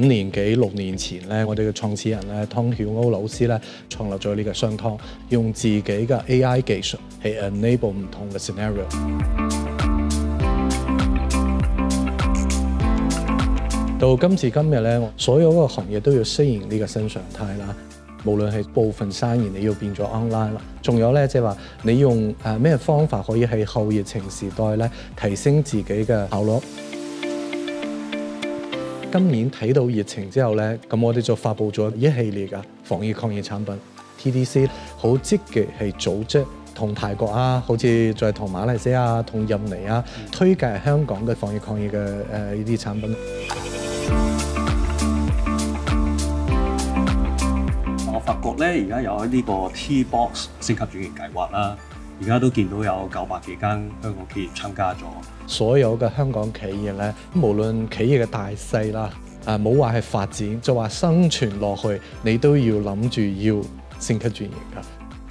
五年幾六年前咧，我哋嘅創始人咧，湯曉歐老師咧，創立咗呢個商湯，用自己嘅 AI 技術去 enable 唔同嘅 scenario。到今時今日咧，所有嗰個行業都要適應呢個新常態啦。無論係部分生意你要變咗 online 啦，仲有咧即係話你用誒咩方法可以喺後疫情時代咧提升自己嘅效率？今年睇到疫情之後咧，咁我哋就發布咗一系列嘅防疫抗疫產品 TDC，好積極係組織同泰國啊，好似再同馬來西亞、同印尼啊，推介香港嘅防疫抗疫嘅誒呢啲產品。我發覺咧，而家有呢個 T Box 升級轉移計劃啦。而家都見到有九百幾間香港企業參加咗，所有嘅香港企業咧，無論企業嘅大細啦，啊冇話係發展，就話生存落去，你都要諗住要升級轉型㗎。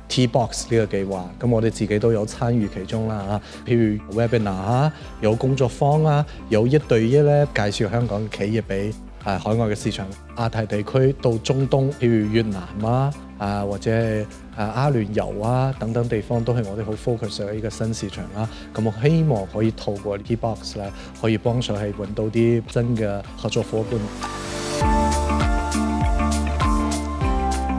T-box 呢個計劃，咁我哋自己都有參與其中啦譬如 webinar 啊，有工作坊啊，有一對一咧介紹香港企業俾海外嘅市場亞太地區到中東，譬如越南啊。啊，或者係啊，阿聯酋啊等等地方都係我哋好 focus 嘅一個新市場啦。咁我希望可以透過 Keybox 咧，可以幫手係揾到啲真嘅合作伙伴。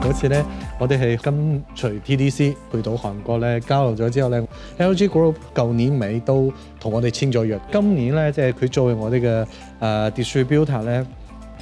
好似咧，我哋係跟隨 TDC 去到韓國咧交流咗之後咧，LG Group 舊年尾都同我哋簽咗約。今年咧，即係佢作為我哋嘅誒 distributor 咧。